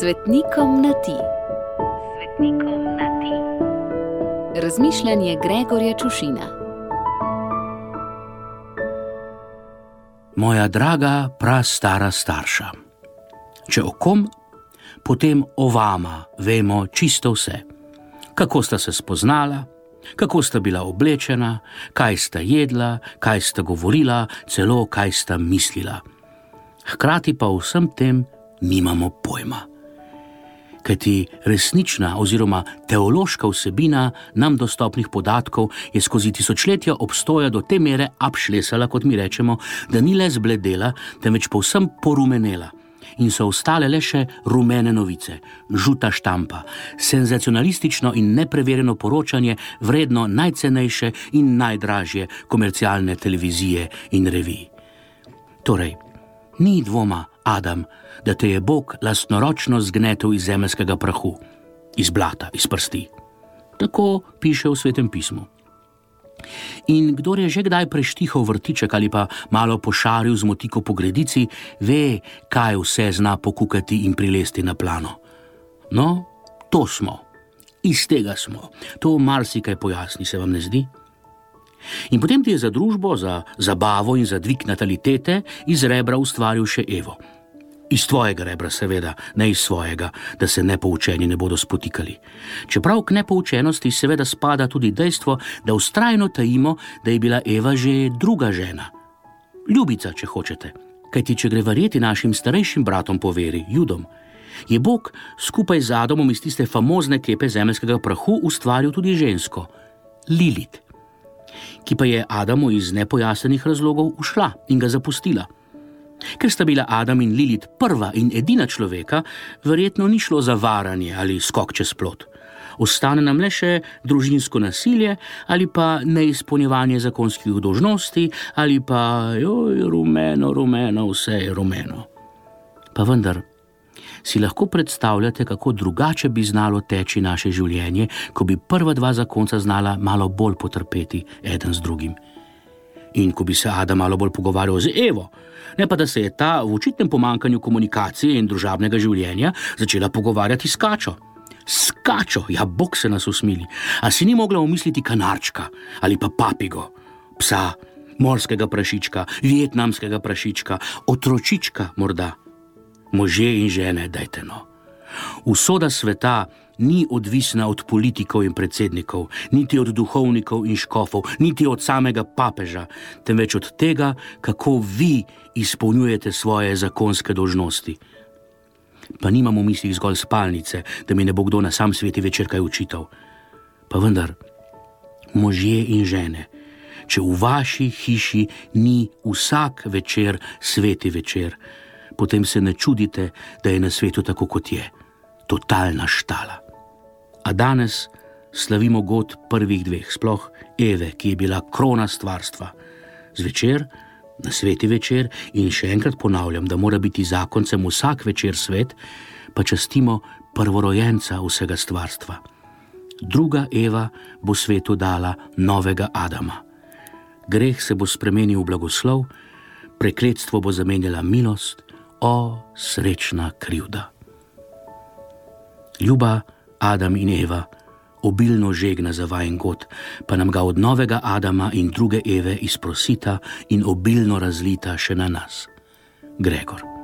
Svetnikom na ti. Svetnikom na ti. Razmišljanje Gregorja Čušina. Moja draga, prastara starša. Če o kom, potem o vama vemo čisto vse. Kako sta se spoznala, kako sta bila oblečena, kaj sta jedla, kaj sta govorila, celo kaj sta mislila. Hkrati pa o vsem tem nimamo pojma. Kajti resnična oziroma teološka vsebina nam dostopnih podatkov je skozi tisočletja obstoja do te mere abšlesala, kot mi rečemo, da ni le zbledela, temveč povsem porumenela in so ostale le še rumene novice, žuta štampa, senzacionalistično in nepreverjeno poročanje, vredno najcenejše in najdražje komercialne televizije in reviji. Torej, ni dvoma, Adam, da te je Bog lastnoročno zgnetel iz zemeljskega prahu, iz blata, iz prsti. Tako piše v svetem pismu. In kdo je že kdaj preštihal vrtiček ali pa malo pošaril z motiko po gredici, ve, kaj vse zna pokukati in prilesti na plano. No, to smo, iz tega smo, to marsikaj pojasni, se vam ne zdi? In potem ti je za družbo, za zabavo in za dvig natalitete iz rebra ustvaril še Evo. Iz tvojega rebra, seveda, ne iz svojega, da se nepoučeni ne bodo spotikali. Čeprav k nepoučenosti seveda spada tudi dejstvo, da ustrajno tajimo, da je bila Eva že druga žena. Ljubica, če hočete. Kajti, če gre verjeti našim starejšim bratom po veri, Judom, je Bog skupaj z Adamom iz tiste famozne kepe zemeljskega prahu ustvaril tudi žensko, Lilit, ki pa je Adamu iz nepojasnenih razlogov ušla in ga zapustila. Ker sta bila Adam in Lilit prva in edina človeka, verjetno ni šlo za varanje ali skok čez plot. Ostane nam le še družinsko nasilje ali pa neizpolnjevanje zakonskih dožnosti ali pa joj, rumeno, rumeno, vse je rumeno. Pa vendar, si lahko predstavljate, kako drugače bi znalo teči naše življenje, ko bi prva dva zakonca znala malo bolj potrpeti eden z drugim. In ko bi se Adam malo bolj pogovarjal z Evo, ne pa da se je ta v očitnem pomankanju komunikacije in družabnega življenja začela pogovarjati s kačo. Skačo, ja, bog se nas usmili. A si ni mogla umisliti kanarčka ali pa papigo, psa, morskega prašička, vietnamskega prašička, otročička morda. Može in žene, dajte no. Usoda sveta ni odvisna od politikov in predsednikov, niti od duhovnikov in škofov, niti od samega papeža, temveč od tega, kako vi izpolnjujete svoje zakonske dožnosti. Pa nimamo v mislih zgolj spalnice, da mi ne bo kdo na sam sveti večer kaj učital. Pa vendar, možje in žene, če v vaši hiši ni vsak večer sveti večer, potem se ne čudite, da je na svetu tako, kot je. Totalna štala. A danes slavimo god prvih dveh, sploh Eve, ki je bila krona stvarstva. Zvečer, na sveti večer, in še enkrat ponavljam, da mora biti zakoncem vsak večer svet, pa častimo prvorojenca vsega stvarstva. Druga Eva bo svetu dala novega Adama. Greh se bo spremenil v blagoslov, prekletstvo bo zamenjala milost, o srečna krivda. Ljuba, Adam in Eva, obilno žegna za vajen god, pa nam ga od novega Adama in druge Eve izprosita in obilno razlita še na nas. Gregor.